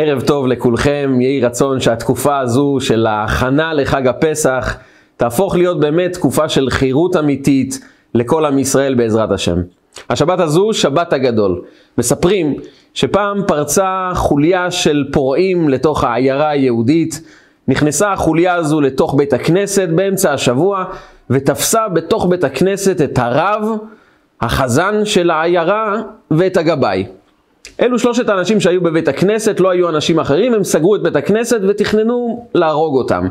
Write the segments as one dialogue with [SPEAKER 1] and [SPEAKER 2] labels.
[SPEAKER 1] ערב טוב לכולכם, יהי רצון שהתקופה הזו של ההכנה לחג הפסח תהפוך להיות באמת תקופה של חירות אמיתית לכל עם ישראל בעזרת השם. השבת הזו, שבת הגדול. מספרים שפעם פרצה חוליה של פורעים לתוך העיירה היהודית, נכנסה החוליה הזו לתוך בית הכנסת באמצע השבוע, ותפסה בתוך בית הכנסת את הרב, החזן של העיירה ואת הגבאי. אלו שלושת האנשים שהיו בבית הכנסת, לא היו אנשים אחרים, הם סגרו את בית הכנסת ותכננו להרוג אותם.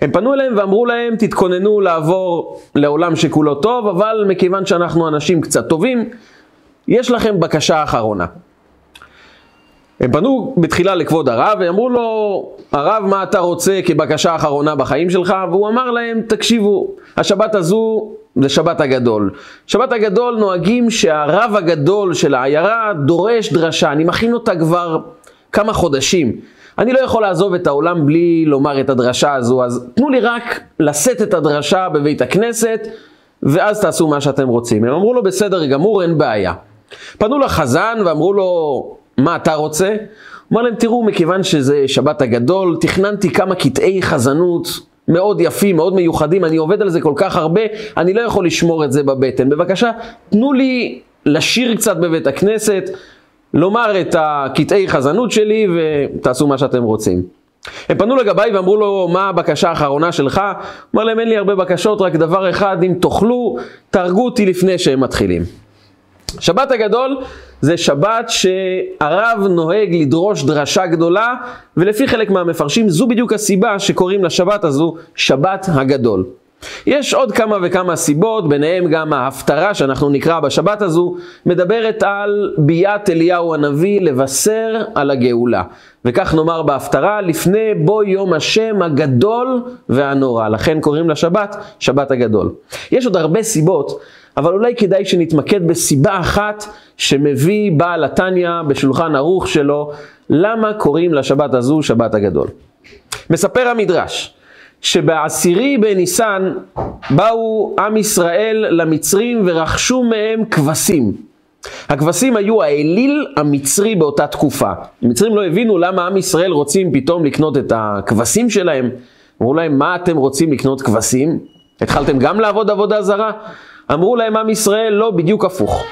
[SPEAKER 1] הם פנו אליהם ואמרו להם, תתכוננו לעבור לעולם שכולו טוב, אבל מכיוון שאנחנו אנשים קצת טובים, יש לכם בקשה אחרונה. הם פנו בתחילה לכבוד הרב ואמרו לו, הרב מה אתה רוצה כבקשה אחרונה בחיים שלך? והוא אמר להם, תקשיבו, השבת הזו זה שבת הגדול. שבת הגדול נוהגים שהרב הגדול של העיירה דורש דרשה, אני מכין אותה כבר כמה חודשים. אני לא יכול לעזוב את העולם בלי לומר את הדרשה הזו, אז תנו לי רק לשאת את הדרשה בבית הכנסת, ואז תעשו מה שאתם רוצים. הם אמרו לו, בסדר גמור, אין בעיה. פנו לחזן ואמרו לו, מה אתה רוצה? אמר להם, תראו, מכיוון שזה שבת הגדול, תכננתי כמה קטעי חזנות מאוד יפים, מאוד מיוחדים, אני עובד על זה כל כך הרבה, אני לא יכול לשמור את זה בבטן. בבקשה, תנו לי לשיר קצת בבית הכנסת, לומר את הקטעי חזנות שלי ותעשו מה שאתם רוצים. הם פנו לגבאי ואמרו לו, מה הבקשה האחרונה שלך? הוא אמר להם, אין לי הרבה בקשות, רק דבר אחד, אם תאכלו, תהרגו אותי לפני שהם מתחילים. שבת הגדול זה שבת שהרב נוהג לדרוש דרשה גדולה, ולפי חלק מהמפרשים זו בדיוק הסיבה שקוראים לשבת הזו שבת הגדול. יש עוד כמה וכמה סיבות, ביניהם גם ההפטרה שאנחנו נקרא בשבת הזו, מדברת על ביאת אליהו הנביא לבשר על הגאולה. וכך נאמר בהפטרה, לפני בוא יום השם הגדול והנורא. לכן קוראים לשבת שבת הגדול. יש עוד הרבה סיבות אבל אולי כדאי שנתמקד בסיבה אחת שמביא בעל התניא בשולחן ערוך שלו, למה קוראים לשבת הזו שבת הגדול. מספר המדרש, שבעשירי בניסן באו עם ישראל למצרים ורכשו מהם כבשים. הכבשים היו האליל המצרי באותה תקופה. המצרים לא הבינו למה עם ישראל רוצים פתאום לקנות את הכבשים שלהם. אמרו להם, מה אתם רוצים לקנות כבשים? התחלתם גם לעבוד עבודה זרה? אמרו להם עם ישראל, לא, בדיוק הפוך.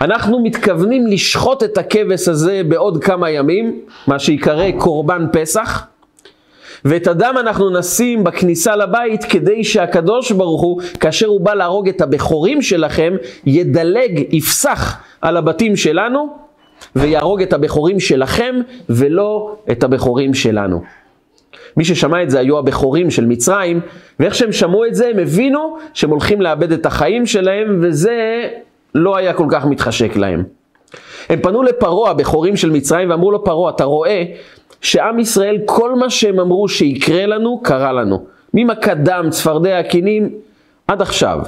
[SPEAKER 1] אנחנו מתכוונים לשחוט את הכבש הזה בעוד כמה ימים, מה שיקרא קורבן פסח, ואת הדם אנחנו נשים בכניסה לבית כדי שהקדוש ברוך הוא, כאשר הוא בא להרוג את הבכורים שלכם, ידלג, יפסח על הבתים שלנו, ויהרוג את הבכורים שלכם, ולא את הבכורים שלנו. מי ששמע את זה היו הבכורים של מצרים, ואיך שהם שמעו את זה הם הבינו שהם הולכים לאבד את החיים שלהם, וזה לא היה כל כך מתחשק להם. הם פנו לפרעה, הבכורים של מצרים, ואמרו לו, פרעה, אתה רואה שעם ישראל, כל מה שהם אמרו שיקרה לנו, קרה לנו. ממכת דם, צפרדע, קינים, עד עכשיו.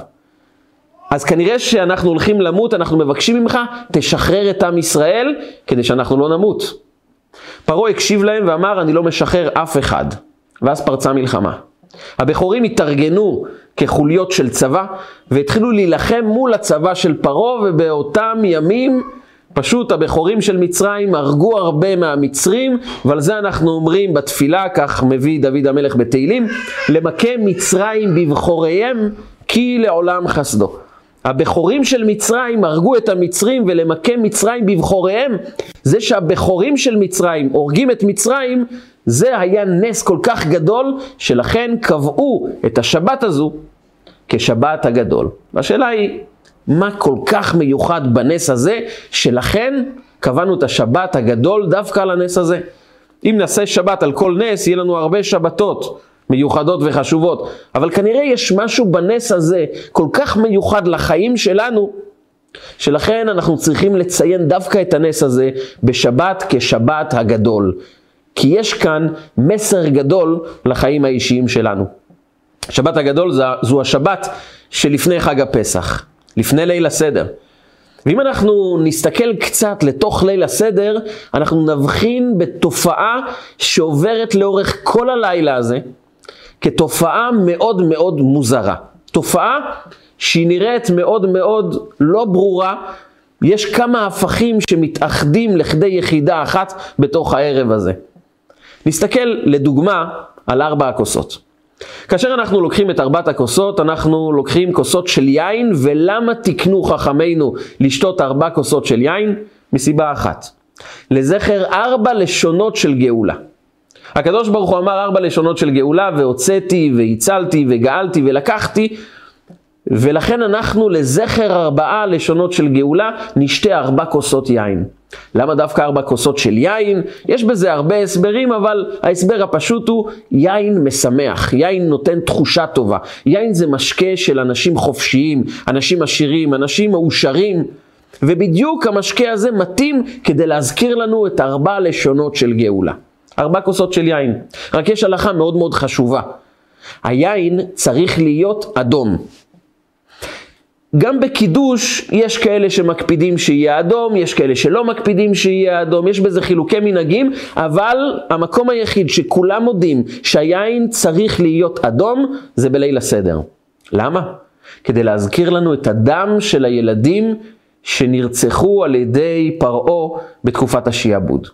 [SPEAKER 1] אז כנראה שאנחנו הולכים למות, אנחנו מבקשים ממך, תשחרר את עם ישראל, כדי שאנחנו לא נמות. פרעה הקשיב להם ואמר, אני לא משחרר אף אחד. ואז פרצה מלחמה. הבכורים התארגנו כחוליות של צבא, והתחילו להילחם מול הצבא של פרעה, ובאותם ימים פשוט הבכורים של מצרים הרגו הרבה מהמצרים, ועל זה אנחנו אומרים בתפילה, כך מביא דוד המלך בתהילים, למכה מצרים בבכוריהם, כי לעולם חסדו. הבכורים של מצרים הרגו את המצרים ולמכה מצרים בבכוריהם. זה שהבכורים של מצרים הורגים את מצרים, זה היה נס כל כך גדול, שלכן קבעו את השבת הזו כשבת הגדול. והשאלה היא, מה כל כך מיוחד בנס הזה, שלכן קבענו את השבת הגדול דווקא על הנס הזה? אם נעשה שבת על כל נס, יהיה לנו הרבה שבתות. מיוחדות וחשובות, אבל כנראה יש משהו בנס הזה כל כך מיוחד לחיים שלנו, שלכן אנחנו צריכים לציין דווקא את הנס הזה בשבת כשבת הגדול. כי יש כאן מסר גדול לחיים האישיים שלנו. שבת הגדול זו השבת שלפני חג הפסח, לפני ליל הסדר. ואם אנחנו נסתכל קצת לתוך ליל הסדר, אנחנו נבחין בתופעה שעוברת לאורך כל הלילה הזה, כתופעה מאוד מאוד מוזרה. תופעה שהיא נראית מאוד מאוד לא ברורה, יש כמה הפכים שמתאחדים לכדי יחידה אחת בתוך הערב הזה. נסתכל לדוגמה על ארבע הכוסות. כאשר אנחנו לוקחים את ארבעת הכוסות, אנחנו לוקחים כוסות של יין, ולמה תקנו חכמינו לשתות ארבע כוסות של יין? מסיבה אחת. לזכר ארבע לשונות של גאולה. הקדוש ברוך הוא אמר ארבע לשונות של גאולה, והוצאתי, והצלתי, וגאלתי, ולקחתי, ולכן אנחנו לזכר ארבעה לשונות של גאולה, נשתה ארבע כוסות יין. למה דווקא ארבע כוסות של יין? יש בזה הרבה הסברים, אבל ההסבר הפשוט הוא יין משמח, יין נותן תחושה טובה. יין זה משקה של אנשים חופשיים, אנשים עשירים, אנשים מאושרים, ובדיוק המשקה הזה מתאים כדי להזכיר לנו את ארבע לשונות של גאולה. ארבע כוסות של יין. רק יש הלכה מאוד מאוד חשובה. היין צריך להיות אדום. גם בקידוש יש כאלה שמקפידים שיהיה אדום, יש כאלה שלא מקפידים שיהיה אדום, יש בזה חילוקי מנהגים, אבל המקום היחיד שכולם מודים שהיין צריך להיות אדום, זה בליל הסדר. למה? כדי להזכיר לנו את הדם של הילדים שנרצחו על ידי פרעה בתקופת השיעבוד.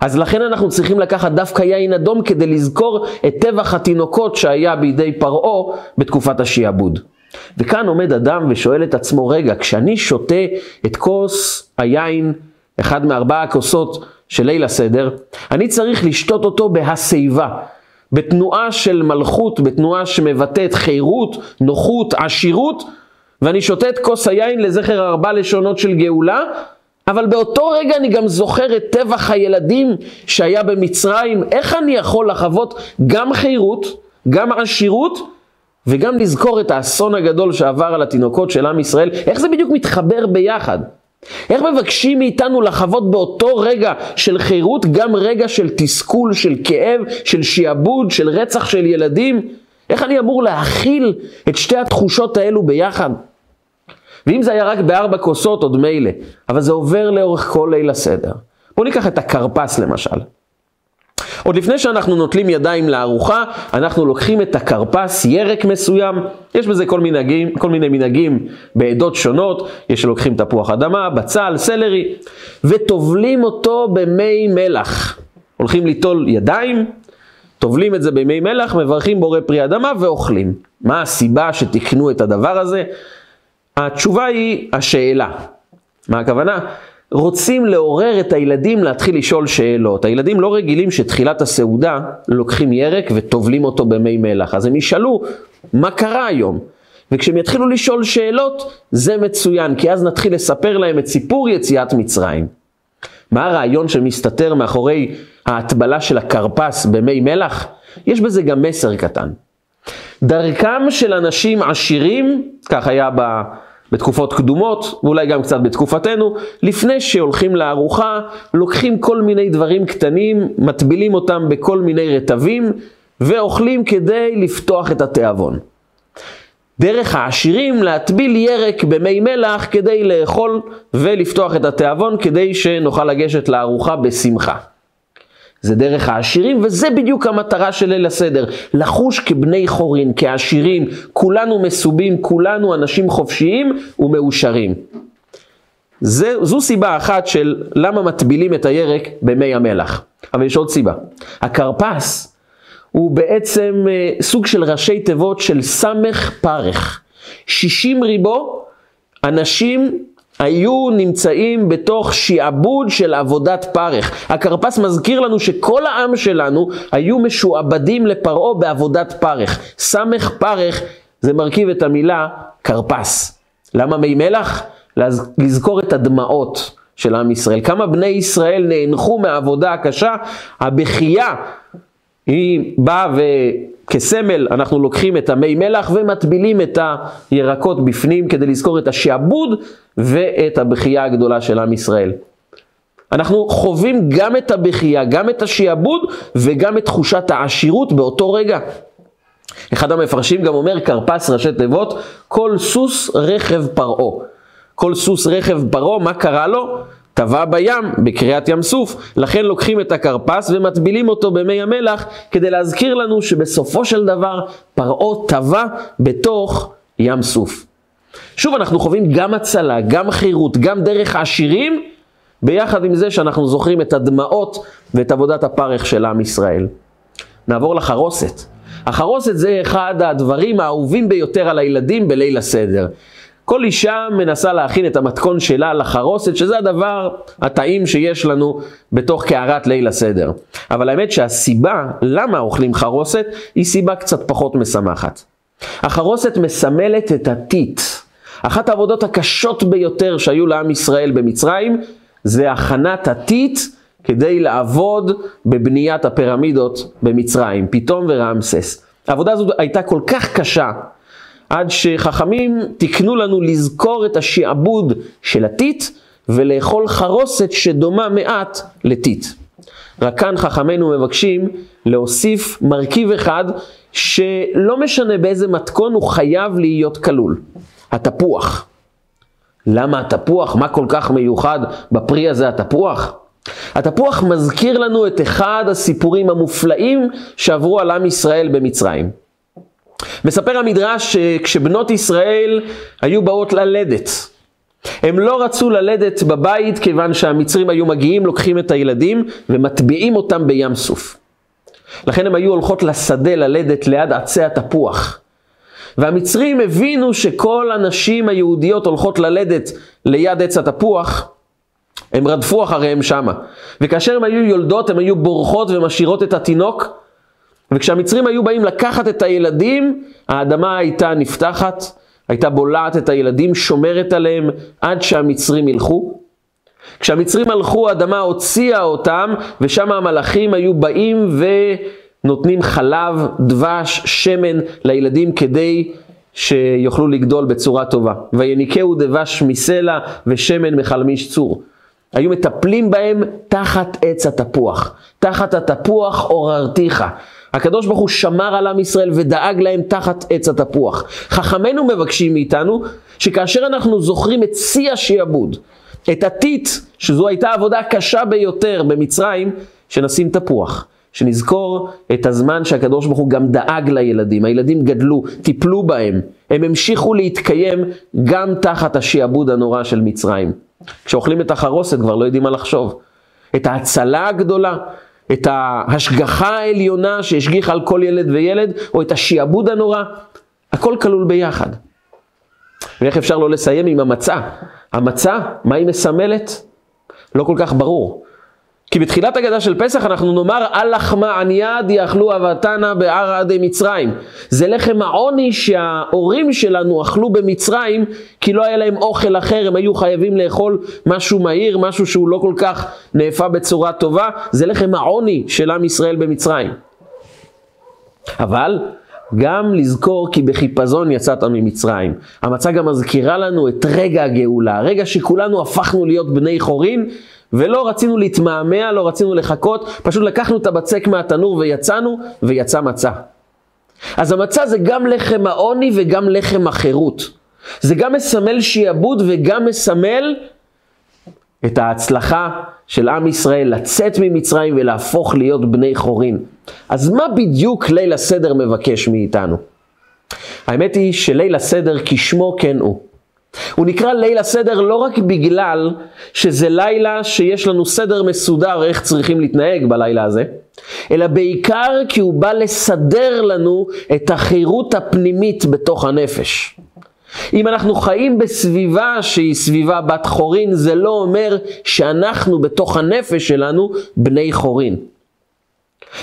[SPEAKER 1] אז לכן אנחנו צריכים לקחת דווקא יין אדום כדי לזכור את טבח התינוקות שהיה בידי פרעה בתקופת השיעבוד. וכאן עומד אדם ושואל את עצמו, רגע, כשאני שותה את כוס היין, אחד מארבע הכוסות של ליל הסדר, אני צריך לשתות אותו בהשיבה, בתנועה של מלכות, בתנועה שמבטאת חירות, נוחות, עשירות, ואני שותה את כוס היין לזכר ארבע לשונות של גאולה, אבל באותו רגע אני גם זוכר את טבח הילדים שהיה במצרים, איך אני יכול לחוות גם חירות, גם עשירות, וגם לזכור את האסון הגדול שעבר על התינוקות של עם ישראל, איך זה בדיוק מתחבר ביחד? איך מבקשים מאיתנו לחוות באותו רגע של חירות גם רגע של תסכול, של כאב, של שיעבוד, של רצח של ילדים? איך אני אמור להכיל את שתי התחושות האלו ביחד? ואם זה היה רק בארבע כוסות עוד מילא, אבל זה עובר לאורך כל ליל הסדר. בואו ניקח את הכרפס למשל. עוד לפני שאנחנו נוטלים ידיים לארוחה, אנחנו לוקחים את הכרפס, ירק מסוים, יש בזה כל, מנהגים, כל מיני מנהגים בעדות שונות, יש שלוקחים תפוח אדמה, בצל, סלרי, וטובלים אותו במי מלח. הולכים ליטול ידיים, טובלים את זה במי מלח, מברכים בורא פרי אדמה ואוכלים. מה הסיבה שתקנו את הדבר הזה? התשובה היא השאלה. מה הכוונה? רוצים לעורר את הילדים להתחיל לשאול שאלות. הילדים לא רגילים שתחילת הסעודה לוקחים ירק וטובלים אותו במי מלח. אז הם ישאלו, מה קרה היום? וכשהם יתחילו לשאול שאלות, זה מצוין, כי אז נתחיל לספר להם את סיפור יציאת מצרים. מה הרעיון שמסתתר מאחורי ההטבלה של הכרפס במי מלח? יש בזה גם מסר קטן. דרכם של אנשים עשירים, כך היה ב... בתקופות קדומות, ואולי גם קצת בתקופתנו, לפני שהולכים לארוחה, לוקחים כל מיני דברים קטנים, מטבילים אותם בכל מיני רטבים, ואוכלים כדי לפתוח את התיאבון. דרך העשירים להטביל ירק במי מלח כדי לאכול ולפתוח את התיאבון כדי שנוכל לגשת לארוחה בשמחה. זה דרך העשירים, וזה בדיוק המטרה של ליל הסדר. לחוש כבני חורין, כעשירים, כולנו מסובים, כולנו אנשים חופשיים ומאושרים. זה, זו סיבה אחת של למה מטבילים את הירק במי המלח. אבל יש עוד סיבה. הכרפס הוא בעצם אה, סוג של ראשי תיבות של סמך פרך. 60 ריבו אנשים היו נמצאים בתוך שיעבוד של עבודת פרך. הכרפס מזכיר לנו שכל העם שלנו היו משועבדים לפרעה בעבודת פרך. סמך פרך זה מרכיב את המילה כרפס. למה מי מלח? לזכור את הדמעות של עם ישראל. כמה בני ישראל נאנחו מהעבודה הקשה, הבכייה היא באה וכסמל אנחנו לוקחים את המי מלח ומטבילים את הירקות בפנים כדי לזכור את השעבוד ואת הבכייה הגדולה של עם ישראל. אנחנו חווים גם את הבכייה, גם את השעבוד וגם את תחושת העשירות באותו רגע. אחד המפרשים גם אומר כרפס ראשי תיבות, כל סוס רכב פרעה. כל סוס רכב פרעה, מה קרה לו? טבע בים, בקריאת ים סוף, לכן לוקחים את הכרפס ומטבילים אותו במי המלח כדי להזכיר לנו שבסופו של דבר פרעה טבע בתוך ים סוף. שוב אנחנו חווים גם הצלה, גם חירות, גם דרך העשירים, ביחד עם זה שאנחנו זוכרים את הדמעות ואת עבודת הפרך של עם ישראל. נעבור לחרוסת. החרוסת זה אחד הדברים האהובים ביותר על הילדים בליל הסדר. כל אישה מנסה להכין את המתכון שלה לחרוסת, שזה הדבר הטעים שיש לנו בתוך קערת ליל הסדר. אבל האמת שהסיבה למה אוכלים חרוסת היא סיבה קצת פחות משמחת. החרוסת מסמלת את הטיט. אחת העבודות הקשות ביותר שהיו לעם ישראל במצרים זה הכנת הטיט כדי לעבוד בבניית הפירמידות במצרים, פתאום ורעמסס. העבודה הזאת הייתה כל כך קשה, עד שחכמים תיקנו לנו לזכור את השעבוד של הטיט ולאכול חרוסת שדומה מעט לטיט. רק כאן חכמינו מבקשים להוסיף מרכיב אחד שלא משנה באיזה מתכון הוא חייב להיות כלול, התפוח. למה התפוח? מה כל כך מיוחד בפרי הזה התפוח? התפוח מזכיר לנו את אחד הסיפורים המופלאים שעברו על עם ישראל במצרים. מספר המדרש שכשבנות ישראל היו באות ללדת, הם לא רצו ללדת בבית כיוון שהמצרים היו מגיעים, לוקחים את הילדים ומטביעים אותם בים סוף. לכן הם היו הולכות לשדה ללדת ליד עצי התפוח. והמצרים הבינו שכל הנשים היהודיות הולכות ללדת ליד עץ התפוח, הם רדפו אחריהם שמה. וכאשר הם היו יולדות, הם היו בורחות ומשאירות את התינוק, וכשהמצרים היו באים לקחת את הילדים, האדמה הייתה נפתחת, הייתה בולעת את הילדים, שומרת עליהם עד שהמצרים ילכו. כשהמצרים הלכו, האדמה הוציאה אותם, ושם המלאכים היו באים ונותנים חלב, דבש, שמן לילדים כדי שיוכלו לגדול בצורה טובה. ויניקהו דבש מסלע ושמן מחלמיש צור. היו מטפלים בהם תחת עץ התפוח. תחת התפוח עוררתיך. הקדוש ברוך הוא שמר על עם ישראל ודאג להם תחת עץ התפוח. חכמינו מבקשים מאיתנו שכאשר אנחנו זוכרים את שיא השעבוד, את הטיט, שזו הייתה עבודה קשה ביותר במצרים, שנשים תפוח. שנזכור את הזמן שהקדוש ברוך הוא גם דאג לילדים, הילדים גדלו, טיפלו בהם, הם המשיכו להתקיים גם תחת השעבוד הנורא של מצרים. כשאוכלים את החרוסת כבר לא יודעים מה לחשוב. את ההצלה הגדולה, את ההשגחה העליונה שהשגיחה על כל ילד וילד, או את השעבוד הנורא, הכל כלול ביחד. ואיך אפשר לא לסיים עם המצה? המצה, מה היא מסמלת? לא כל כך ברור. כי בתחילת הגדה של פסח אנחנו נאמר על לחמה ענייה דיאכלו אבתנה בערה עדי מצרים. זה לחם העוני שההורים שלנו אכלו במצרים כי לא היה להם אוכל אחר, הם היו חייבים לאכול משהו מהיר, משהו שהוא לא כל כך נאפה בצורה טובה. זה לחם העוני של עם ישראל במצרים. אבל גם לזכור כי בחיפזון יצאת ממצרים. המצה גם מזכירה לנו את רגע הגאולה, הרגע שכולנו הפכנו להיות בני חורין ולא רצינו להתמהמה, לא רצינו לחכות, פשוט לקחנו את הבצק מהתנור ויצאנו, ויצא מצה. אז המצה זה גם לחם העוני וגם לחם החירות. זה גם מסמל שיעבוד וגם מסמל את ההצלחה של עם ישראל לצאת ממצרים ולהפוך להיות בני חורין. אז מה בדיוק ליל הסדר מבקש מאיתנו? האמת היא שליל הסדר כשמו כן הוא. הוא נקרא ליל הסדר לא רק בגלל שזה לילה שיש לנו סדר מסודר איך צריכים להתנהג בלילה הזה, אלא בעיקר כי הוא בא לסדר לנו את החירות הפנימית בתוך הנפש. אם אנחנו חיים בסביבה שהיא סביבה בת חורין, זה לא אומר שאנחנו בתוך הנפש שלנו בני חורין.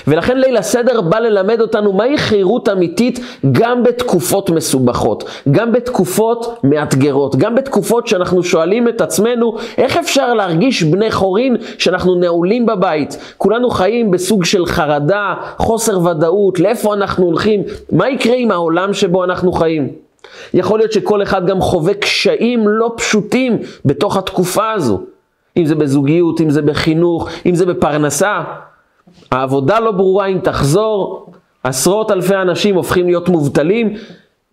[SPEAKER 1] ולכן ליל הסדר בא ללמד אותנו מהי חירות אמיתית גם בתקופות מסובכות, גם בתקופות מאתגרות, גם בתקופות שאנחנו שואלים את עצמנו איך אפשר להרגיש בני חורין שאנחנו נעולים בבית. כולנו חיים בסוג של חרדה, חוסר ודאות, לאיפה אנחנו הולכים, מה יקרה עם העולם שבו אנחנו חיים. יכול להיות שכל אחד גם חווה קשיים לא פשוטים בתוך התקופה הזו. אם זה בזוגיות, אם זה בחינוך, אם זה בפרנסה. העבודה לא ברורה אם תחזור, עשרות אלפי אנשים הופכים להיות מובטלים.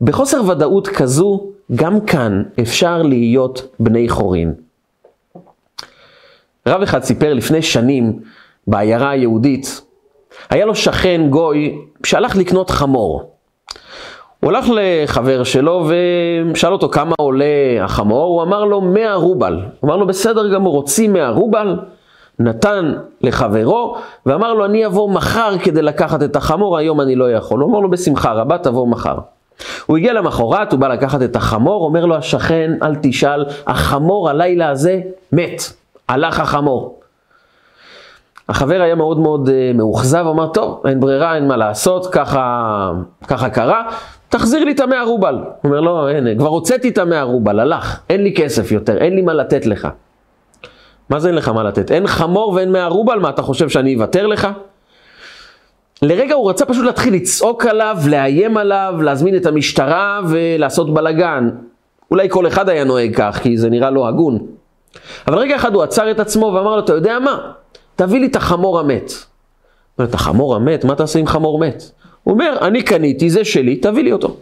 [SPEAKER 1] בחוסר ודאות כזו, גם כאן אפשר להיות בני חורין. רב אחד סיפר לפני שנים בעיירה היהודית, היה לו שכן גוי שהלך לקנות חמור. הוא הלך לחבר שלו ושאל אותו כמה עולה החמור, הוא אמר לו 100 רובל. הוא אמר לו בסדר גמור, הוציא 100 רובל, נתן לחברו ואמר לו אני אבוא מחר כדי לקחת את החמור, היום אני לא יכול. הוא אמר לו בשמחה רבה תבוא מחר. הוא הגיע למחרת, הוא בא לקחת את החמור, אומר לו השכן אל תשאל, החמור הלילה הזה מת, הלך החמור. החבר היה מאוד מאוד uh, מאוכזב, אמר, טוב, אין ברירה, אין מה לעשות, ככה, ככה קרה, תחזיר לי את המאה רובל. הוא אומר, לא, אין, כבר הוצאתי את המאה רובל, הלך, אין לי כסף יותר, אין לי מה לתת לך. מה זה אין לך מה לתת? אין חמור ואין מאה רובל, מה אתה חושב שאני אוותר לך? לרגע הוא רצה פשוט להתחיל לצעוק עליו, לאיים עליו, להזמין את המשטרה ולעשות בלאגן. אולי כל אחד היה נוהג כך, כי זה נראה לא הגון. אבל רגע אחד הוא עצר את עצמו ואמר לו, אתה יודע מה? תביא לי את החמור המת. אומר, את החמור המת? מה תעשה עם חמור מת? הוא אומר, אני קניתי, זה שלי, תביא לי אותו.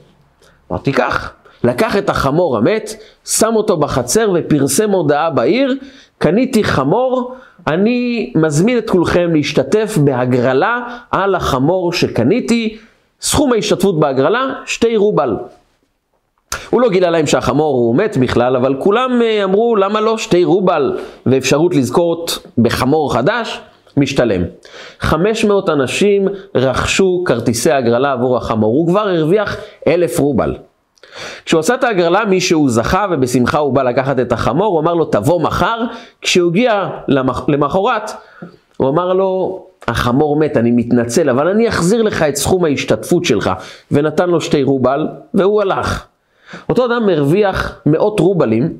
[SPEAKER 1] אמרתי כך, לקח את החמור המת, שם אותו בחצר ופרסם הודעה בעיר, קניתי חמור, אני מזמין את כולכם להשתתף בהגרלה על החמור שקניתי, סכום ההשתתפות בהגרלה, שתי רובל. הוא לא גילה להם שהחמור הוא מת בכלל, אבל כולם אה, אמרו למה לא שתי רובל ואפשרות לזכות בחמור חדש, משתלם. 500 אנשים רכשו כרטיסי הגרלה עבור החמור, הוא כבר הרוויח אלף רובל. כשהוא עשה את ההגרלה מישהו זכה ובשמחה הוא בא לקחת את החמור, הוא אמר לו תבוא מחר, כשהוא הגיע למח... למחרת, הוא אמר לו החמור מת, אני מתנצל, אבל אני אחזיר לך את סכום ההשתתפות שלך, ונתן לו שתי רובל, והוא הלך. אותו אדם הרוויח מאות רובלים,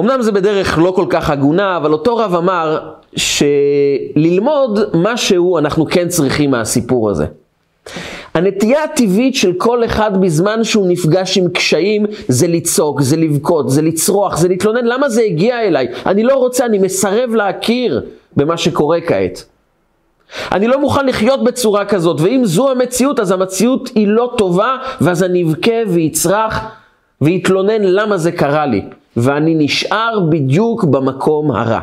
[SPEAKER 1] אמנם זה בדרך לא כל כך הגונה, אבל אותו רב אמר שללמוד משהו אנחנו כן צריכים מהסיפור הזה. הנטייה הטבעית של כל אחד בזמן שהוא נפגש עם קשיים זה לצעוק, זה לבכות, זה לצרוח, זה להתלונן, למה זה הגיע אליי? אני לא רוצה, אני מסרב להכיר במה שקורה כעת. אני לא מוכן לחיות בצורה כזאת, ואם זו המציאות, אז המציאות היא לא טובה, ואז אני אבכה ויצרח ויתלונן למה זה קרה לי, ואני נשאר בדיוק במקום הרע.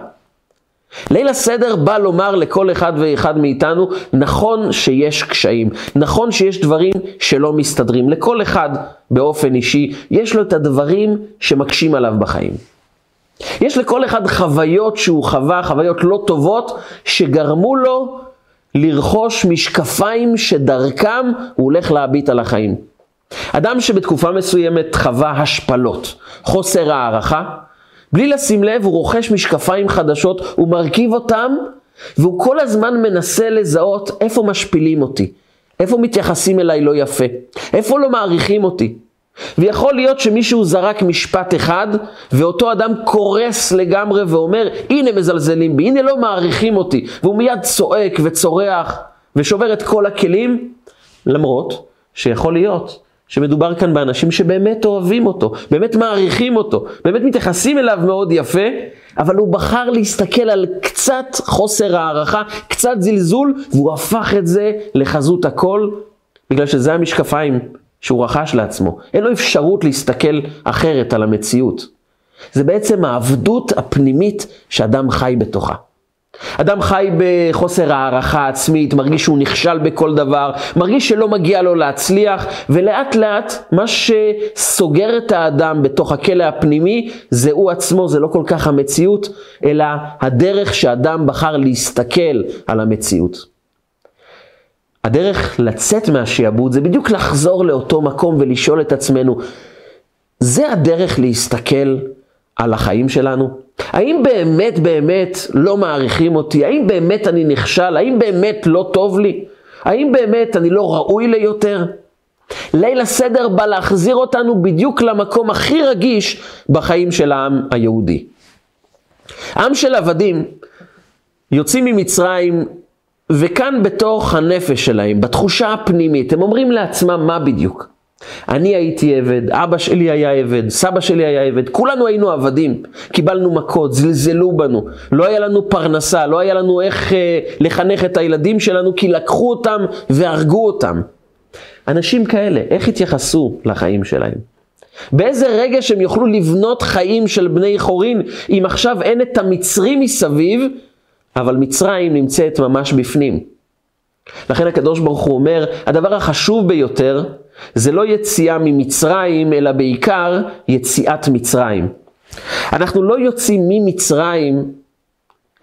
[SPEAKER 1] ליל הסדר בא לומר לכל אחד ואחד מאיתנו, נכון שיש קשיים, נכון שיש דברים שלא מסתדרים. לכל אחד באופן אישי, יש לו את הדברים שמקשים עליו בחיים. יש לכל אחד חוויות שהוא חווה, חוויות לא טובות, שגרמו לו לרכוש משקפיים שדרכם הוא הולך להביט על החיים. אדם שבתקופה מסוימת חווה השפלות, חוסר הערכה, בלי לשים לב הוא רוכש משקפיים חדשות, הוא מרכיב אותם, והוא כל הזמן מנסה לזהות איפה משפילים אותי, איפה מתייחסים אליי לא יפה, איפה לא מעריכים אותי. ויכול להיות שמישהו זרק משפט אחד, ואותו אדם קורס לגמרי ואומר, הנה מזלזלים בי, הנה לא מעריכים אותי, והוא מיד צועק וצורח ושובר את כל הכלים, למרות שיכול להיות שמדובר כאן באנשים שבאמת אוהבים אותו, באמת מעריכים אותו, באמת מתייחסים אליו מאוד יפה, אבל הוא בחר להסתכל על קצת חוסר הערכה, קצת זלזול, והוא הפך את זה לחזות הכל, בגלל שזה המשקפיים שהוא רכש לעצמו. אין לו אפשרות להסתכל אחרת על המציאות. זה בעצם העבדות הפנימית שאדם חי בתוכה. אדם חי בחוסר הערכה עצמית, מרגיש שהוא נכשל בכל דבר, מרגיש שלא מגיע לו להצליח, ולאט לאט מה שסוגר את האדם בתוך הכלא הפנימי זה הוא עצמו, זה לא כל כך המציאות, אלא הדרך שאדם בחר להסתכל על המציאות. הדרך לצאת מהשיעבוד זה בדיוק לחזור לאותו מקום ולשאול את עצמנו, זה הדרך להסתכל על החיים שלנו? האם באמת באמת לא מעריכים אותי? האם באמת אני נכשל? האם באמת לא טוב לי? האם באמת אני לא ראוי ליותר? ליל הסדר בא להחזיר אותנו בדיוק למקום הכי רגיש בחיים של העם היהודי. עם של עבדים יוצאים ממצרים וכאן בתוך הנפש שלהם, בתחושה הפנימית, הם אומרים לעצמם מה בדיוק? אני הייתי עבד, אבא שלי היה עבד, סבא שלי היה עבד, כולנו היינו עבדים, קיבלנו מכות, זלזלו בנו, לא היה לנו פרנסה, לא היה לנו איך אה, לחנך את הילדים שלנו, כי לקחו אותם והרגו אותם. אנשים כאלה, איך התייחסו לחיים שלהם? באיזה רגע שהם יוכלו לבנות חיים של בני חורין, אם עכשיו אין את המצרים מסביב, אבל מצרים נמצאת ממש בפנים. לכן הקדוש ברוך הוא אומר, הדבר החשוב ביותר זה לא יציאה ממצרים, אלא בעיקר יציאת מצרים. אנחנו לא יוצאים ממצרים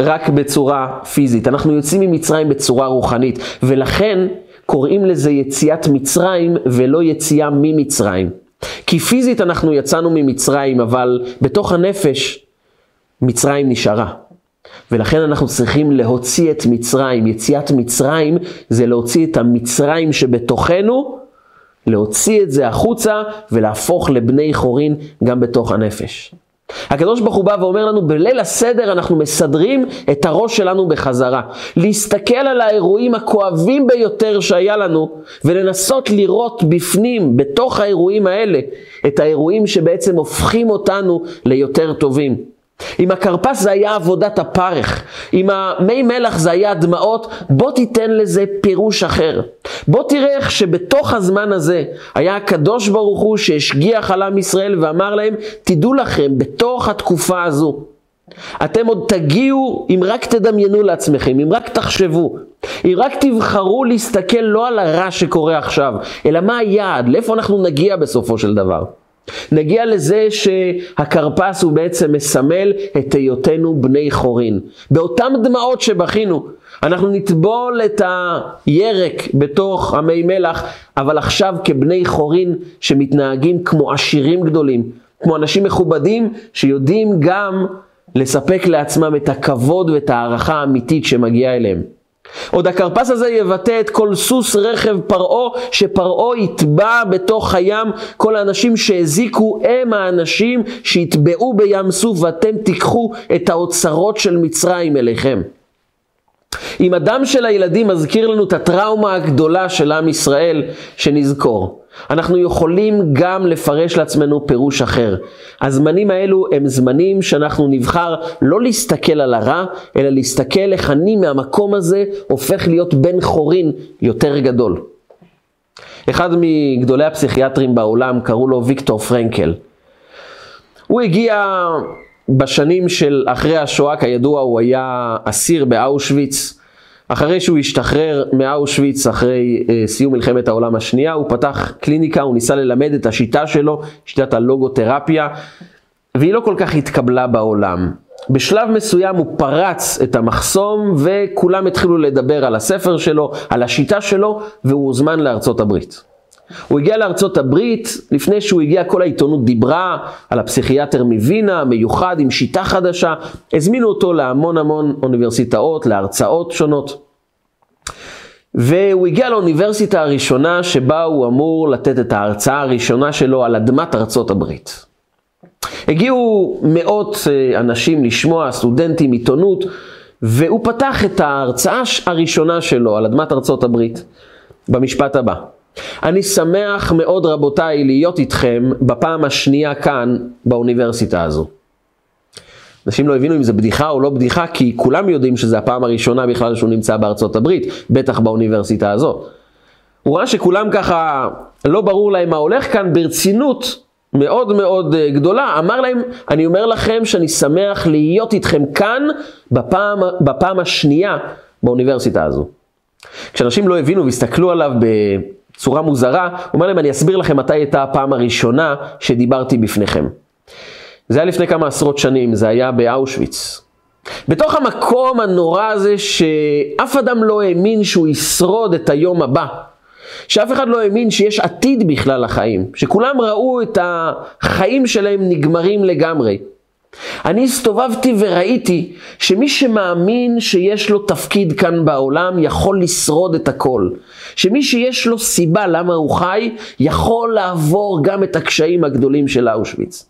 [SPEAKER 1] רק בצורה פיזית, אנחנו יוצאים ממצרים בצורה רוחנית, ולכן קוראים לזה יציאת מצרים ולא יציאה ממצרים. כי פיזית אנחנו יצאנו ממצרים, אבל בתוך הנפש מצרים נשארה. ולכן אנחנו צריכים להוציא את מצרים. יציאת מצרים זה להוציא את המצרים שבתוכנו, להוציא את זה החוצה ולהפוך לבני חורין גם בתוך הנפש. הקדוש ברוך הוא בא ואומר לנו, בליל הסדר אנחנו מסדרים את הראש שלנו בחזרה. להסתכל על האירועים הכואבים ביותר שהיה לנו, ולנסות לראות בפנים, בתוך האירועים האלה, את האירועים שבעצם הופכים אותנו ליותר טובים. אם הכרפס זה היה עבודת הפרך, אם המי מלח זה היה דמעות, בוא תיתן לזה פירוש אחר. בוא תראה איך שבתוך הזמן הזה היה הקדוש ברוך הוא שהשגיח על עם ישראל ואמר להם, תדעו לכם, בתוך התקופה הזו, אתם עוד תגיעו, אם רק תדמיינו לעצמכם, אם רק תחשבו, אם רק תבחרו להסתכל לא על הרע שקורה עכשיו, אלא מה היעד, לאיפה אנחנו נגיע בסופו של דבר. נגיע לזה שהכרפס הוא בעצם מסמל את היותנו בני חורין. באותם דמעות שבכינו, אנחנו נטבול את הירק בתוך המי מלח, אבל עכשיו כבני חורין שמתנהגים כמו עשירים גדולים, כמו אנשים מכובדים שיודעים גם לספק לעצמם את הכבוד ואת הערכה האמיתית שמגיעה אליהם. עוד הכרפס הזה יבטא את כל סוס רכב פרעה, שפרעה יטבע בתוך הים. כל האנשים שהזיקו הם האנשים שיטבעו בים סוף, ואתם תיקחו את האוצרות של מצרים אליכם. אם הדם של הילדים מזכיר לנו את הטראומה הגדולה של עם ישראל, שנזכור. אנחנו יכולים גם לפרש לעצמנו פירוש אחר. הזמנים האלו הם זמנים שאנחנו נבחר לא להסתכל על הרע, אלא להסתכל איך אני מהמקום הזה הופך להיות בן חורין יותר גדול. אחד מגדולי הפסיכיאטרים בעולם קראו לו ויקטור פרנקל. הוא הגיע בשנים של אחרי השואה, כידוע הוא היה אסיר באושוויץ. אחרי שהוא השתחרר מאושוויץ אחרי אה, סיום מלחמת העולם השנייה, הוא פתח קליניקה, הוא ניסה ללמד את השיטה שלו, שיטת הלוגותרפיה, והיא לא כל כך התקבלה בעולם. בשלב מסוים הוא פרץ את המחסום וכולם התחילו לדבר על הספר שלו, על השיטה שלו, והוא הוזמן לארצות הברית. הוא הגיע לארצות הברית, לפני שהוא הגיע כל העיתונות דיברה על הפסיכיאטר מווינה, מיוחד עם שיטה חדשה, הזמינו אותו להמון המון אוניברסיטאות, להרצאות שונות. והוא הגיע לאוניברסיטה הראשונה שבה הוא אמור לתת את ההרצאה הראשונה שלו על אדמת ארצות הברית. הגיעו מאות אה, אנשים לשמוע, סטודנטים, עיתונות, והוא פתח את ההרצאה הראשונה שלו על אדמת ארצות הברית במשפט הבא. אני שמח מאוד רבותיי להיות איתכם בפעם השנייה כאן באוניברסיטה הזו. אנשים לא הבינו אם זה בדיחה או לא בדיחה, כי כולם יודעים שזה הפעם הראשונה בכלל שהוא נמצא בארצות הברית, בטח באוניברסיטה הזו. הוא ראה שכולם ככה, לא ברור להם מה הולך כאן, ברצינות מאוד מאוד אה, גדולה, אמר להם, אני אומר לכם שאני שמח להיות איתכם כאן בפעם, בפעם השנייה באוניברסיטה הזו. כשאנשים לא הבינו והסתכלו עליו בצורה מוזרה, הוא אומר להם, אני אסביר לכם מתי הייתה הפעם הראשונה שדיברתי בפניכם. זה היה לפני כמה עשרות שנים, זה היה באושוויץ. בתוך המקום הנורא הזה שאף אדם לא האמין שהוא ישרוד את היום הבא. שאף אחד לא האמין שיש עתיד בכלל לחיים, שכולם ראו את החיים שלהם נגמרים לגמרי. אני הסתובבתי וראיתי שמי שמאמין שיש לו תפקיד כאן בעולם יכול לשרוד את הכל. שמי שיש לו סיבה למה הוא חי, יכול לעבור גם את הקשיים הגדולים של אושוויץ.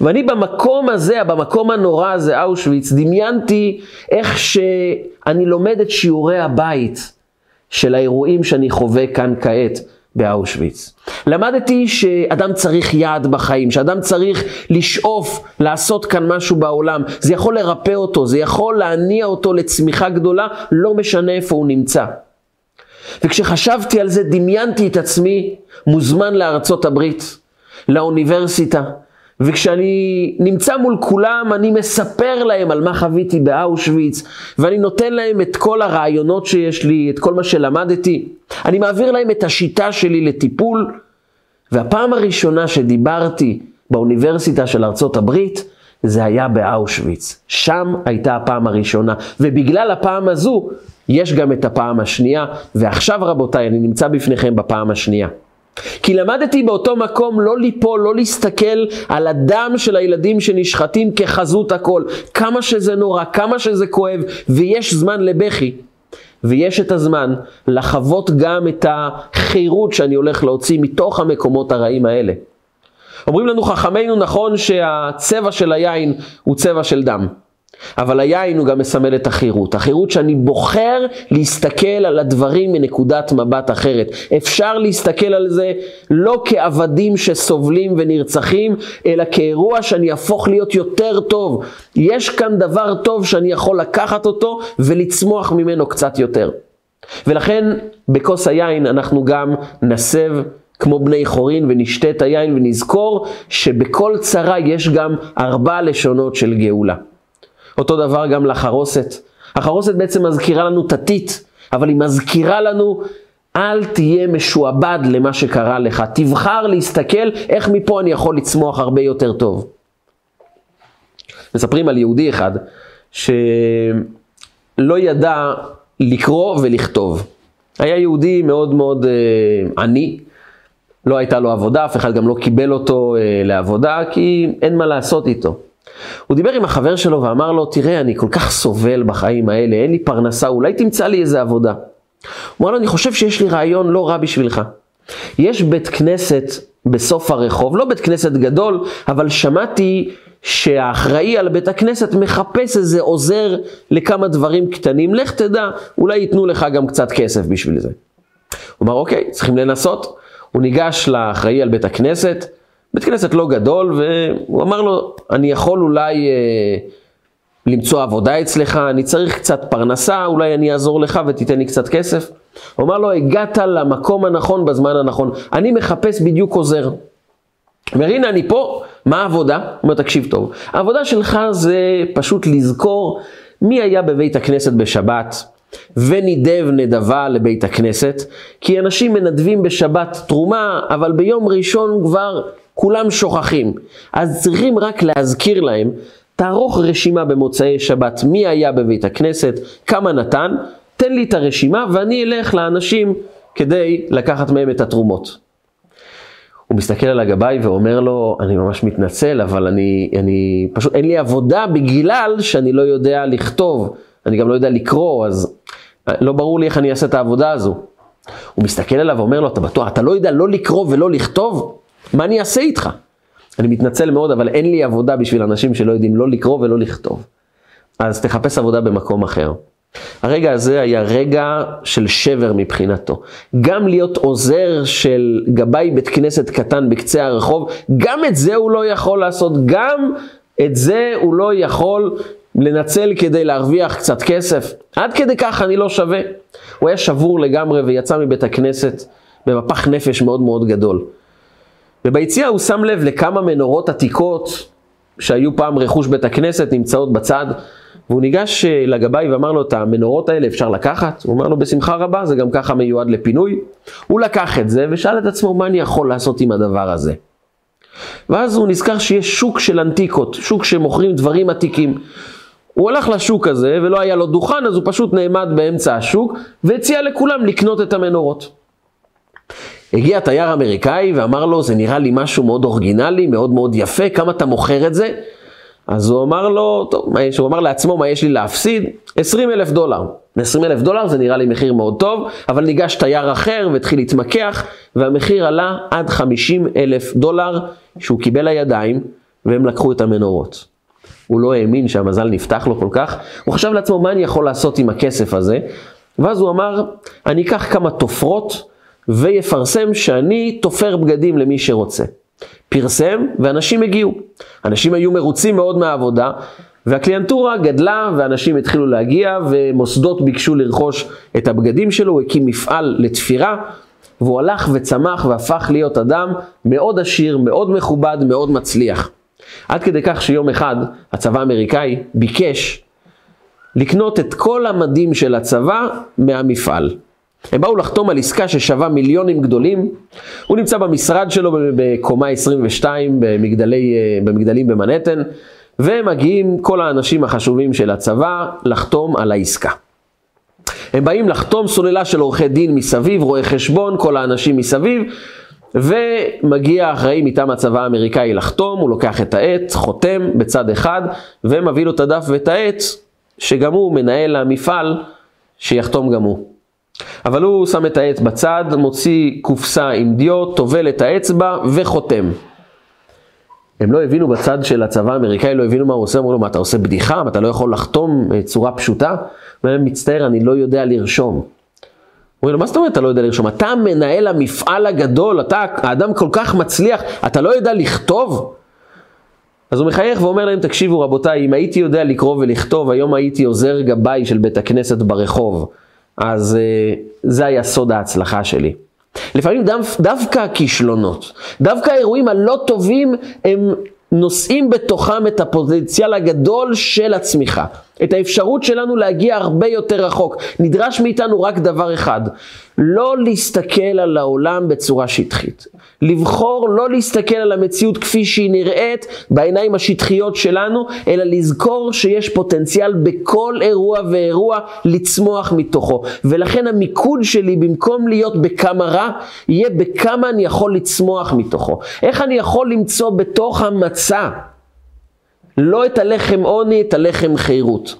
[SPEAKER 1] ואני במקום הזה, במקום הנורא הזה, אושוויץ, דמיינתי איך שאני לומד את שיעורי הבית של האירועים שאני חווה כאן כעת באושוויץ. למדתי שאדם צריך יעד בחיים, שאדם צריך לשאוף לעשות כאן משהו בעולם. זה יכול לרפא אותו, זה יכול להניע אותו לצמיחה גדולה, לא משנה איפה הוא נמצא. וכשחשבתי על זה דמיינתי את עצמי מוזמן לארצות הברית, לאוניברסיטה, וכשאני נמצא מול כולם, אני מספר להם על מה חוויתי באושוויץ, ואני נותן להם את כל הרעיונות שיש לי, את כל מה שלמדתי. אני מעביר להם את השיטה שלי לטיפול, והפעם הראשונה שדיברתי באוניברסיטה של ארצות הברית, זה היה באושוויץ. שם הייתה הפעם הראשונה, ובגלל הפעם הזו, יש גם את הפעם השנייה, ועכשיו רבותיי, אני נמצא בפניכם בפעם השנייה. כי למדתי באותו מקום לא ליפול, לא להסתכל על הדם של הילדים שנשחטים כחזות הכל. כמה שזה נורא, כמה שזה כואב, ויש זמן לבכי. ויש את הזמן לחוות גם את החירות שאני הולך להוציא מתוך המקומות הרעים האלה. אומרים לנו חכמינו נכון שהצבע של היין הוא צבע של דם. אבל היין הוא גם מסמל את החירות. החירות שאני בוחר להסתכל על הדברים מנקודת מבט אחרת. אפשר להסתכל על זה לא כעבדים שסובלים ונרצחים, אלא כאירוע שאני אהפוך להיות יותר טוב. יש כאן דבר טוב שאני יכול לקחת אותו ולצמוח ממנו קצת יותר. ולכן בכוס היין אנחנו גם נסב כמו בני חורין ונשתה את היין ונזכור שבכל צרה יש גם ארבע לשונות של גאולה. אותו דבר גם לחרוסת. החרוסת בעצם מזכירה לנו תתית, אבל היא מזכירה לנו, אל תהיה משועבד למה שקרה לך. תבחר להסתכל איך מפה אני יכול לצמוח הרבה יותר טוב. מספרים על יהודי אחד שלא ידע לקרוא ולכתוב. היה יהודי מאוד מאוד אה, עני, לא הייתה לו עבודה, אף אחד גם לא קיבל אותו אה, לעבודה, כי אין מה לעשות איתו. הוא דיבר עם החבר שלו ואמר לו, תראה, אני כל כך סובל בחיים האלה, אין לי פרנסה, אולי תמצא לי איזה עבודה. הוא אמר לו, אני חושב שיש לי רעיון לא רע בשבילך. יש בית כנסת בסוף הרחוב, לא בית כנסת גדול, אבל שמעתי שהאחראי על בית הכנסת מחפש איזה עוזר לכמה דברים קטנים, לך תדע, אולי ייתנו לך גם קצת כסף בשביל זה. הוא אמר, אוקיי, צריכים לנסות. הוא ניגש לאחראי על בית הכנסת, בית כנסת לא גדול, והוא אמר לו, אני יכול אולי אה, למצוא עבודה אצלך, אני צריך קצת פרנסה, אולי אני אעזור לך ותיתן לי קצת כסף. הוא אמר לו, הגעת למקום הנכון בזמן הנכון, אני מחפש בדיוק עוזר. אומר, הנה אני פה, מה העבודה? הוא אומר, תקשיב טוב, העבודה שלך זה פשוט לזכור מי היה בבית הכנסת בשבת, ונידב נדבה לבית הכנסת, כי אנשים מנדבים בשבת תרומה, אבל ביום ראשון כבר כולם שוכחים. אז צריכים רק להזכיר להם, תערוך רשימה במוצאי שבת, מי היה בבית הכנסת, כמה נתן, תן לי את הרשימה ואני אלך לאנשים כדי לקחת מהם את התרומות. הוא מסתכל על הגבאי ואומר לו, אני ממש מתנצל, אבל אני, אני פשוט, אין לי עבודה בגלל שאני לא יודע לכתוב, אני גם לא יודע לקרוא, אז לא ברור לי איך אני אעשה את העבודה הזו. הוא מסתכל עליו ואומר לו, אתה בטוח, אתה לא יודע לא לקרוא ולא לכתוב? מה אני אעשה איתך? אני מתנצל מאוד, אבל אין לי עבודה בשביל אנשים שלא יודעים לא לקרוא ולא לכתוב. אז תחפש עבודה במקום אחר. הרגע הזה היה רגע של שבר מבחינתו. גם להיות עוזר של גבאי בית כנסת קטן בקצה הרחוב, גם את זה הוא לא יכול לעשות, גם את זה הוא לא יכול לנצל כדי להרוויח קצת כסף. עד כדי כך אני לא שווה. הוא היה שבור לגמרי ויצא מבית הכנסת במפח נפש מאוד מאוד גדול. וביציאה הוא שם לב לכמה מנורות עתיקות שהיו פעם רכוש בית הכנסת נמצאות בצד, והוא ניגש אה, לגבאי ואמר לו, את המנורות האלה אפשר לקחת? הוא אמר לו, בשמחה רבה, זה גם ככה מיועד לפינוי. הוא לקח את זה ושאל את עצמו, מה אני יכול לעשות עם הדבר הזה? ואז הוא נזכר שיש שוק של אנטיקות, שוק שמוכרים דברים עתיקים. הוא הלך לשוק הזה ולא היה לו דוכן, אז הוא פשוט נעמד באמצע השוק והציע לכולם לקנות את המנורות. הגיע תייר אמריקאי ואמר לו, זה נראה לי משהו מאוד אורגינלי, מאוד מאוד יפה, כמה אתה מוכר את זה? אז הוא אמר לו, טוב, מה יש? הוא אמר לעצמו, מה יש לי להפסיד? 20 אלף דולר. 20 אלף דולר זה נראה לי מחיר מאוד טוב, אבל ניגש תייר אחר והתחיל להתמקח, והמחיר עלה עד 50 אלף דולר שהוא קיבל לידיים, והם לקחו את המנורות. הוא לא האמין שהמזל נפתח לו כל כך, הוא חשב לעצמו, מה אני יכול לעשות עם הכסף הזה? ואז הוא אמר, אני אקח כמה תופרות, ויפרסם שאני תופר בגדים למי שרוצה. פרסם ואנשים הגיעו. אנשים היו מרוצים מאוד מהעבודה והקליינטורה גדלה ואנשים התחילו להגיע ומוסדות ביקשו לרכוש את הבגדים שלו, הוא הקים מפעל לתפירה והוא הלך וצמח והפך להיות אדם מאוד עשיר, מאוד מכובד, מאוד מצליח. עד כדי כך שיום אחד הצבא האמריקאי ביקש לקנות את כל המדים של הצבא מהמפעל. הם באו לחתום על עסקה ששווה מיליונים גדולים. הוא נמצא במשרד שלו בקומה 22 במגדלי, אה, במגדלים במנהטן, ומגיעים כל האנשים החשובים של הצבא לחתום על העסקה. הם באים לחתום סוללה של עורכי דין מסביב, רואי חשבון, כל האנשים מסביב, ומגיע האחראי מטעם הצבא האמריקאי לחתום, הוא לוקח את העט, חותם בצד אחד, ומביא לו את הדף ואת העט, שגם הוא מנהל המפעל, שיחתום גם הוא. אבל הוא שם את העט בצד, מוציא קופסה עם דיו, טובל את האצבע וחותם. הם לא הבינו בצד של הצבא האמריקאי, לא הבינו מה הוא עושה, אמרו לו, מה אתה עושה בדיחה? מה אתה לא יכול לחתום צורה פשוטה? הוא אומר, מצטער, אני לא יודע לרשום. אומרים לו, מה זאת אומרת אתה לא יודע לרשום? אתה מנהל המפעל הגדול, אתה האדם כל כך מצליח, אתה לא יודע לכתוב? אז הוא מחייך ואומר להם, תקשיבו רבותיי, אם הייתי יודע לקרוא ולכתוב, היום הייתי עוזר גבאי של בית הכנסת ברחוב. אז uh, זה היה סוד ההצלחה שלי. לפעמים דו, דווקא הכישלונות, דווקא האירועים הלא טובים הם נושאים בתוכם את הפוטנציאל הגדול של הצמיחה. את האפשרות שלנו להגיע הרבה יותר רחוק. נדרש מאיתנו רק דבר אחד, לא להסתכל על העולם בצורה שטחית. לבחור לא להסתכל על המציאות כפי שהיא נראית בעיניים השטחיות שלנו, אלא לזכור שיש פוטנציאל בכל אירוע ואירוע לצמוח מתוכו. ולכן המיקוד שלי במקום להיות בכמה רע, יהיה בכמה אני יכול לצמוח מתוכו. איך אני יכול למצוא בתוך המצע לא את הלחם עוני, את הלחם חירות.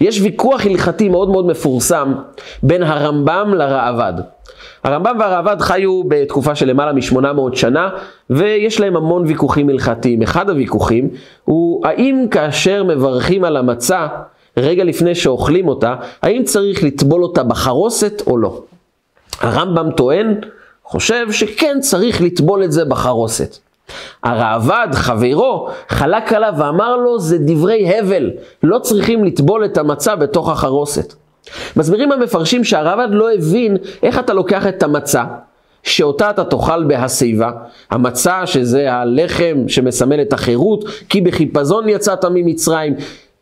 [SPEAKER 1] יש ויכוח הלכתי מאוד מאוד מפורסם בין הרמב"ם לראב"ד. הרמב"ם והראב"ד חיו בתקופה של למעלה מ-800 שנה, ויש להם המון ויכוחים הלכתיים. אחד הוויכוחים הוא האם כאשר מברכים על המצה, רגע לפני שאוכלים אותה, האם צריך לטבול אותה בחרוסת או לא. הרמב"ם טוען, חושב שכן צריך לטבול את זה בחרוסת. הראב"ד, חברו, חלק עליו ואמר לו, זה דברי הבל, לא צריכים לטבול את המצה בתוך החרוסת. מסבירים המפרשים שהרב"ד לא הבין איך אתה לוקח את המצה, שאותה אתה תאכל בהשיבה, המצה שזה הלחם שמסמל את החירות, כי בחיפזון יצאת ממצרים,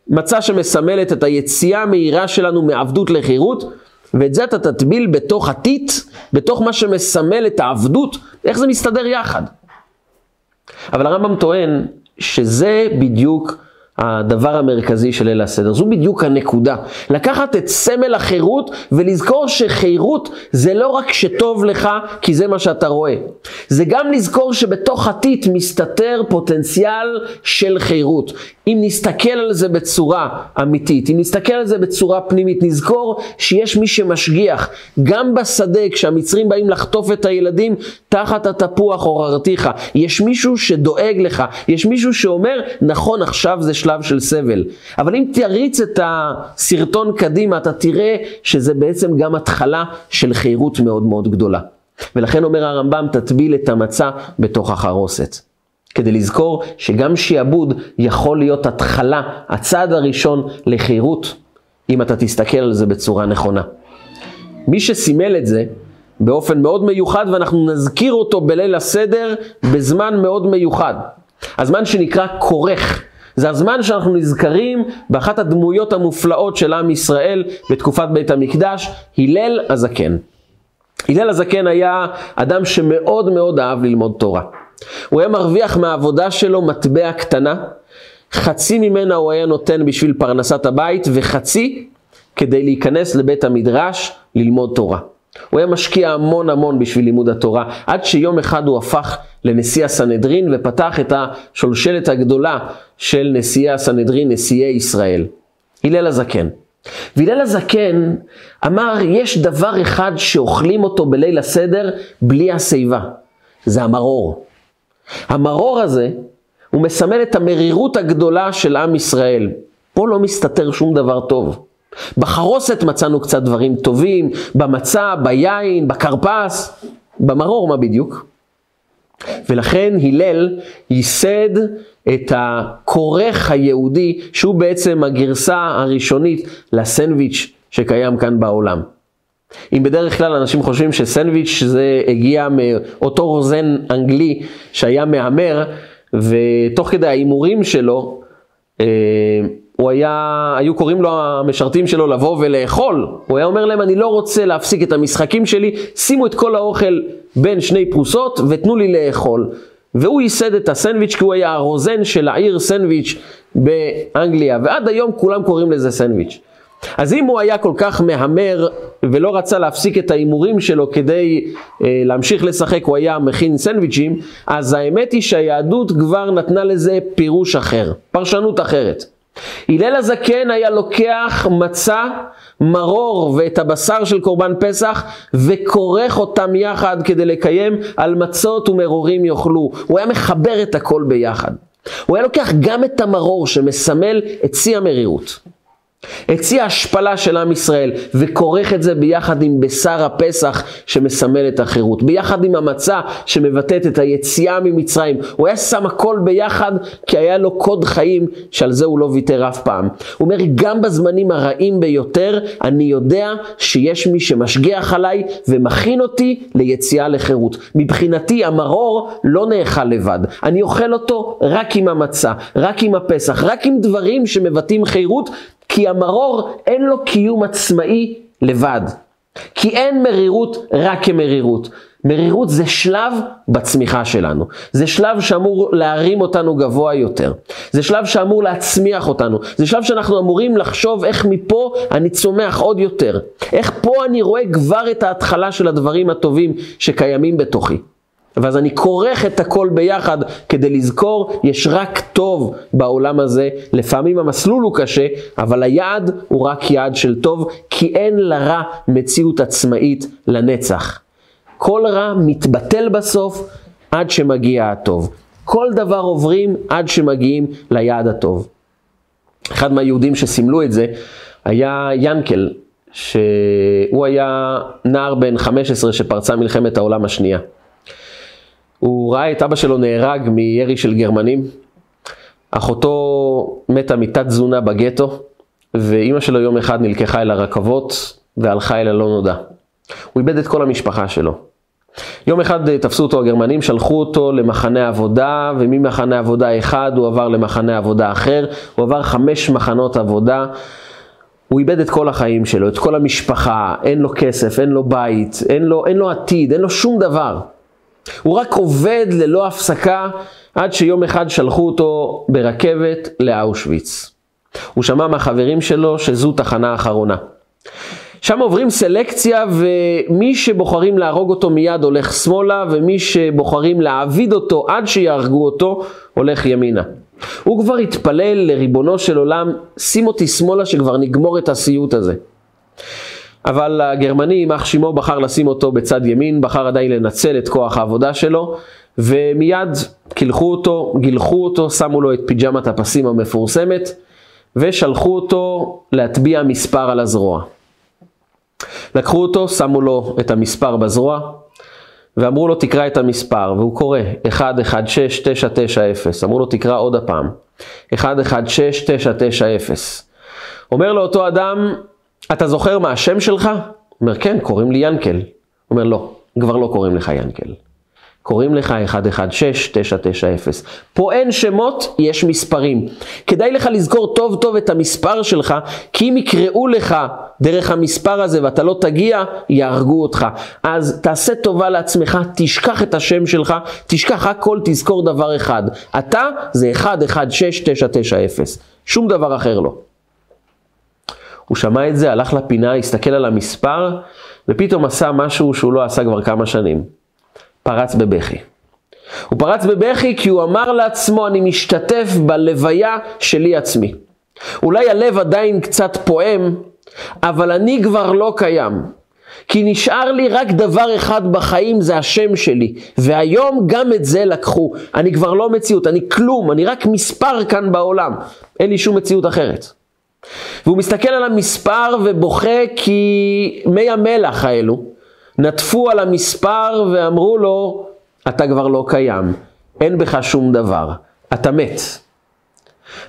[SPEAKER 1] מצה שמסמלת את היציאה המהירה שלנו מעבדות לחירות, ואת זה אתה תטביל בתוך הטיט, בתוך מה שמסמל את העבדות, איך זה מסתדר יחד? אבל הרמב"ם טוען שזה בדיוק הדבר המרכזי של ליל הסדר. זו בדיוק הנקודה. לקחת את סמל החירות ולזכור שחירות זה לא רק שטוב לך כי זה מה שאתה רואה. זה גם לזכור שבתוך הטיט מסתתר פוטנציאל של חירות. אם נסתכל על זה בצורה אמיתית, אם נסתכל על זה בצורה פנימית, נזכור שיש מי שמשגיח. גם בשדה כשהמצרים באים לחטוף את הילדים תחת התפוח עוררתיך. יש מישהו שדואג לך, יש מישהו שאומר נכון עכשיו זה שלב של סבל. אבל אם תריץ את הסרטון קדימה, אתה תראה שזה בעצם גם התחלה של חירות מאוד מאוד גדולה. ולכן אומר הרמב"ם, תטביל את המצה בתוך החרוסת. כדי לזכור שגם שיעבוד יכול להיות התחלה, הצעד הראשון לחירות, אם אתה תסתכל על זה בצורה נכונה. מי שסימל את זה באופן מאוד מיוחד, ואנחנו נזכיר אותו בליל הסדר בזמן מאוד מיוחד. הזמן שנקרא כורך. זה הזמן שאנחנו נזכרים באחת הדמויות המופלאות של עם ישראל בתקופת בית המקדש, הלל הזקן. הלל הזקן היה אדם שמאוד מאוד אהב ללמוד תורה. הוא היה מרוויח מהעבודה שלו מטבע קטנה, חצי ממנה הוא היה נותן בשביל פרנסת הבית וחצי כדי להיכנס לבית המדרש ללמוד תורה. הוא היה משקיע המון המון בשביל לימוד התורה, עד שיום אחד הוא הפך לנשיא הסנהדרין ופתח את השולשלת הגדולה של נשיאי הסנהדרין, נשיאי ישראל. הלל הזקן. והלל הזקן אמר, יש דבר אחד שאוכלים אותו בליל הסדר בלי השיבה, זה המרור. המרור הזה, הוא מסמל את המרירות הגדולה של עם ישראל. פה לא מסתתר שום דבר טוב. בחרוסת מצאנו קצת דברים טובים, במצה, ביין, בכרפס, במרור מה בדיוק? ולכן הלל ייסד את הכורך היהודי, שהוא בעצם הגרסה הראשונית לסנדוויץ' שקיים כאן בעולם. אם בדרך כלל אנשים חושבים שסנדוויץ' זה הגיע מאותו רוזן אנגלי שהיה מהמר, ותוך כדי ההימורים שלו, אה, הוא היה, היו קוראים לו המשרתים שלו לבוא ולאכול. הוא היה אומר להם, אני לא רוצה להפסיק את המשחקים שלי, שימו את כל האוכל בין שני פרוסות ותנו לי לאכול. והוא ייסד את הסנדוויץ' כי הוא היה הרוזן של העיר סנדוויץ' באנגליה, ועד היום כולם קוראים לזה סנדוויץ'. אז אם הוא היה כל כך מהמר ולא רצה להפסיק את ההימורים שלו כדי אה, להמשיך לשחק, הוא היה מכין סנדוויצ'ים, אז האמת היא שהיהדות כבר נתנה לזה פירוש אחר, פרשנות אחרת. הלל הזקן היה לוקח מצה, מרור ואת הבשר של קורבן פסח וכורך אותם יחד כדי לקיים על מצות ומרורים יאכלו. הוא היה מחבר את הכל ביחד. הוא היה לוקח גם את המרור שמסמל את שיא המרירות. את שיא ההשפלה של עם ישראל, וכורך את זה ביחד עם בשר הפסח שמסמל את החירות, ביחד עם המצה שמבטאת את היציאה ממצרים. הוא היה שם הכל ביחד כי היה לו קוד חיים שעל זה הוא לא ויתר אף פעם. הוא אומר, גם בזמנים הרעים ביותר, אני יודע שיש מי שמשגיח עליי ומכין אותי ליציאה לחירות. מבחינתי המרור לא נאכל לבד, אני אוכל אותו רק עם המצה, רק עם הפסח, רק עם דברים שמבטאים חירות, כי המרור אין לו קיום עצמאי לבד. כי אין מרירות רק כמרירות. מרירות זה שלב בצמיחה שלנו. זה שלב שאמור להרים אותנו גבוה יותר. זה שלב שאמור להצמיח אותנו. זה שלב שאנחנו אמורים לחשוב איך מפה אני צומח עוד יותר. איך פה אני רואה כבר את ההתחלה של הדברים הטובים שקיימים בתוכי. ואז אני כורך את הכל ביחד כדי לזכור, יש רק טוב בעולם הזה. לפעמים המסלול הוא קשה, אבל היעד הוא רק יעד של טוב, כי אין לרע מציאות עצמאית לנצח. כל רע מתבטל בסוף עד שמגיע הטוב. כל דבר עוברים עד שמגיעים ליעד הטוב. אחד מהיהודים שסימלו את זה היה ינקל, שהוא היה נער בן 15 שפרצה מלחמת העולם השנייה. הוא ראה את אבא שלו נהרג מירי של גרמנים, אחותו מתה מתת תזונה בגטו, ואימא שלו יום אחד נלקחה אל הרכבות והלכה אל הלא נודע. הוא איבד את כל המשפחה שלו. יום אחד אה, תפסו אותו הגרמנים, שלחו אותו למחנה עבודה, וממחנה עבודה אחד הוא עבר למחנה עבודה אחר, הוא עבר חמש מחנות עבודה. הוא איבד את כל החיים שלו, את כל המשפחה, אין לו כסף, אין לו בית, אין לו, אין לו עתיד, אין לו שום דבר. הוא רק עובד ללא הפסקה עד שיום אחד שלחו אותו ברכבת לאושוויץ. הוא שמע מהחברים שלו שזו תחנה אחרונה. שם עוברים סלקציה ומי שבוחרים להרוג אותו מיד הולך שמאלה ומי שבוחרים להעביד אותו עד שיהרגו אותו הולך ימינה. הוא כבר התפלל לריבונו של עולם, שים אותי שמאלה שכבר נגמור את הסיוט הזה. אבל הגרמני, יימח שמו, בחר לשים אותו בצד ימין, בחר עדיין לנצל את כוח העבודה שלו, ומיד קילחו אותו, גילחו אותו, שמו לו את פיג'מת הפסים המפורסמת, ושלחו אותו להטביע מספר על הזרוע. לקחו אותו, שמו לו את המספר בזרוע, ואמרו לו תקרא את המספר, והוא קורא 116990. אמרו לו תקרא עוד הפעם, 116990. אומר לו אותו אדם, אתה זוכר מה השם שלך? אומר, כן, קוראים לי ינקל. אומר, לא, כבר לא קוראים לך ינקל. קוראים לך 116990. פה אין שמות, יש מספרים. כדאי לך לזכור טוב טוב את המספר שלך, כי אם יקראו לך דרך המספר הזה ואתה לא תגיע, יהרגו אותך. אז תעשה טובה לעצמך, תשכח את השם שלך, תשכח הכל, תזכור דבר אחד. אתה זה 116990. שום דבר אחר לא. הוא שמע את זה, הלך לפינה, הסתכל על המספר, ופתאום עשה משהו שהוא לא עשה כבר כמה שנים. פרץ בבכי. הוא פרץ בבכי כי הוא אמר לעצמו, אני משתתף בלוויה שלי עצמי. אולי הלב עדיין קצת פועם, אבל אני כבר לא קיים. כי נשאר לי רק דבר אחד בחיים, זה השם שלי. והיום גם את זה לקחו. אני כבר לא מציאות, אני כלום, אני רק מספר כאן בעולם. אין לי שום מציאות אחרת. והוא מסתכל על המספר ובוכה כי מי המלח האלו נטפו על המספר ואמרו לו, אתה כבר לא קיים, אין בך שום דבר, אתה מת.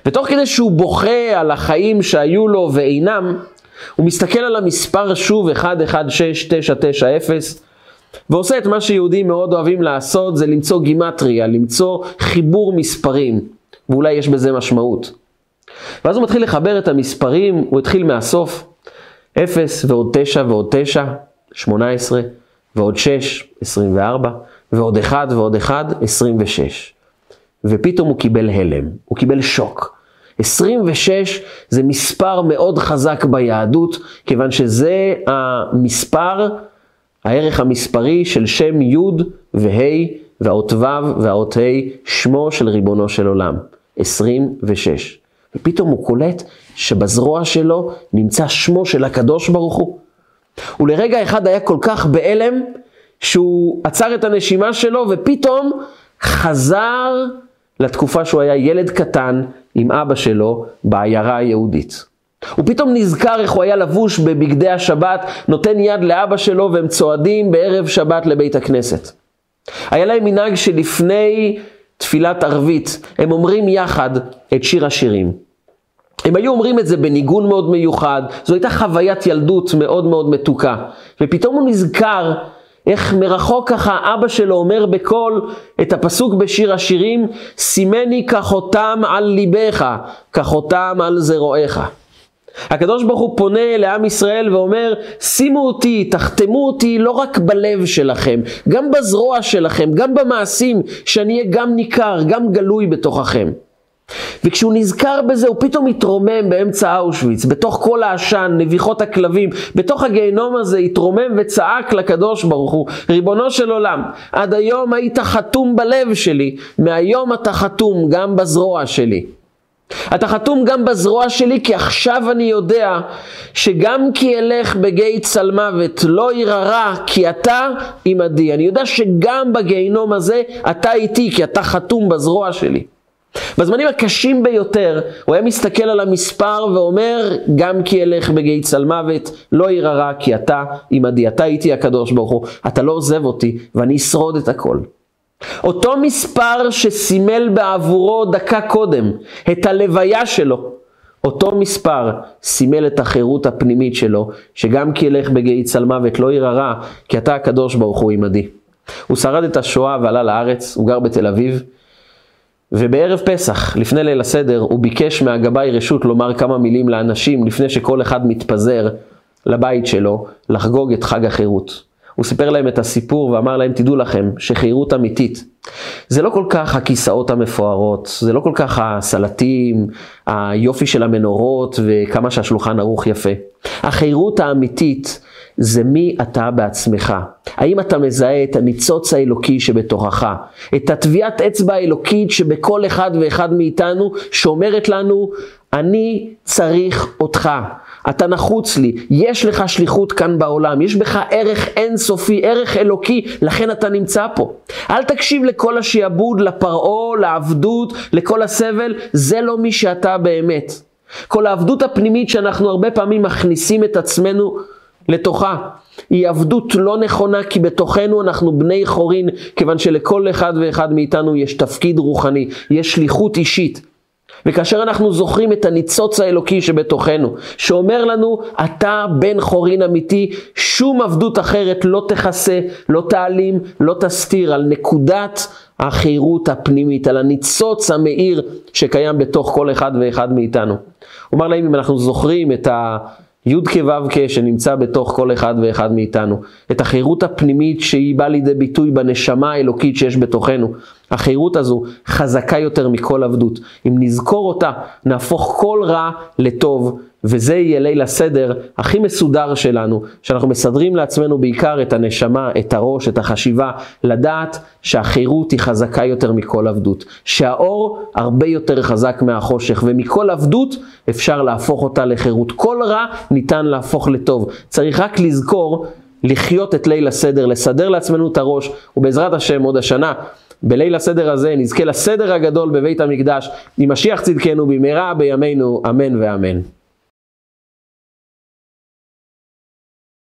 [SPEAKER 1] ותוך כדי שהוא בוכה על החיים שהיו לו ואינם, הוא מסתכל על המספר שוב 116990 ועושה את מה שיהודים מאוד אוהבים לעשות, זה למצוא גימטריה, למצוא חיבור מספרים, ואולי יש בזה משמעות. ואז הוא מתחיל לחבר את המספרים, הוא התחיל מהסוף, 0 ועוד 9 ועוד 9, 18, ועוד 6, 24, ועוד 1 ועוד 1, 26. ופתאום הוא קיבל הלם, הוא קיבל שוק. 26 זה מספר מאוד חזק ביהדות, כיוון שזה המספר, הערך המספרי של שם י' וה' והאות ו' והאות ה', שמו של ריבונו של עולם. 26. ופתאום הוא קולט שבזרוע שלו נמצא שמו של הקדוש ברוך הוא. ולרגע אחד היה כל כך בהלם, שהוא עצר את הנשימה שלו ופתאום חזר לתקופה שהוא היה ילד קטן עם אבא שלו בעיירה היהודית. הוא פתאום נזכר איך הוא היה לבוש בבגדי השבת, נותן יד לאבא שלו והם צועדים בערב שבת לבית הכנסת. היה להם מנהג שלפני תפילת ערבית הם אומרים יחד את שיר השירים. הם היו אומרים את זה בניגון מאוד מיוחד, זו הייתה חוויית ילדות מאוד מאוד מתוקה. ופתאום הוא נזכר איך מרחוק ככה אבא שלו אומר בקול את הפסוק בשיר השירים, סימני כחותם על ליבך, כחותם על זרועיך. הקדוש ברוך הוא פונה לעם ישראל ואומר, שימו אותי, תחתמו אותי לא רק בלב שלכם, גם בזרוע שלכם, גם במעשים, שאני אהיה גם ניכר, גם גלוי בתוככם. וכשהוא נזכר בזה הוא פתאום התרומם באמצע אושוויץ, בתוך כל העשן, נביחות הכלבים, בתוך הגיהנום הזה התרומם וצעק לקדוש ברוך הוא, ריבונו של עולם, עד היום היית חתום בלב שלי, מהיום אתה חתום גם בזרוע שלי. אתה חתום גם בזרוע שלי כי עכשיו אני יודע שגם כי אלך בגיא צלמוות לא ירא כי אתה עמדי. אני יודע שגם בגיהנום הזה אתה איתי כי אתה חתום בזרוע שלי. בזמנים הקשים ביותר, הוא היה מסתכל על המספר ואומר, גם כי אלך בגיא צלמוות, לא ירא כי אתה עמדי, אתה איתי הקדוש ברוך הוא, אתה לא עוזב אותי, ואני אשרוד את הכל. אותו מספר שסימל בעבורו דקה קודם את הלוויה שלו, אותו מספר סימל את החירות הפנימית שלו, שגם כי אלך בגיא צלמוות לא ירא כי אתה הקדוש ברוך הוא עמדי. הוא שרד את השואה ועלה לארץ, הוא גר בתל אביב, ובערב פסח, לפני ליל הסדר, הוא ביקש מהגבאי רשות לומר כמה מילים לאנשים לפני שכל אחד מתפזר לבית שלו לחגוג את חג החירות. הוא סיפר להם את הסיפור ואמר להם, תדעו לכם שחירות אמיתית זה לא כל כך הכיסאות המפוארות, זה לא כל כך הסלטים, היופי של המנורות וכמה שהשולחן ערוך יפה. החירות האמיתית זה מי אתה בעצמך. האם אתה מזהה את הניצוץ האלוקי שבתוכך, את הטביעת אצבע האלוקית שבכל אחד ואחד מאיתנו שאומרת לנו, אני צריך אותך. אתה נחוץ לי, יש לך שליחות כאן בעולם, יש בך ערך אינסופי, ערך אלוקי, לכן אתה נמצא פה. אל תקשיב לכל השיעבוד, לפרעה, לעבדות, לכל הסבל, זה לא מי שאתה באמת. כל העבדות הפנימית שאנחנו הרבה פעמים מכניסים את עצמנו לתוכה, היא עבדות לא נכונה כי בתוכנו אנחנו בני חורין, כיוון שלכל אחד ואחד מאיתנו יש תפקיד רוחני, יש שליחות אישית. וכאשר אנחנו זוכרים את הניצוץ האלוקי שבתוכנו, שאומר לנו, אתה בן חורין אמיתי, שום עבדות אחרת לא תכסה, לא תעלים, לא תסתיר על נקודת החירות הפנימית, על הניצוץ המאיר שקיים בתוך כל אחד ואחד מאיתנו. הוא אמר להם, אם אנחנו זוכרים את ה... י' כו' שנמצא בתוך כל אחד ואחד מאיתנו. את החירות הפנימית שהיא באה לידי ביטוי בנשמה האלוקית שיש בתוכנו. החירות הזו חזקה יותר מכל עבדות. אם נזכור אותה, נהפוך כל רע לטוב, וזה יהיה ליל הסדר הכי מסודר שלנו, שאנחנו מסדרים לעצמנו בעיקר את הנשמה, את הראש, את החשיבה, לדעת שהחירות היא חזקה יותר מכל עבדות, שהאור הרבה יותר חזק מהחושך, ומכל עבדות אפשר להפוך אותה לחירות. כל רע ניתן להפוך לטוב. צריך רק לזכור לחיות את ליל הסדר, לסדר לעצמנו את הראש, ובעזרת השם עוד השנה בליל הסדר הזה נזכה לסדר הגדול בבית המקדש, עם משיח צדקנו במהרה בימינו, אמן ואמן.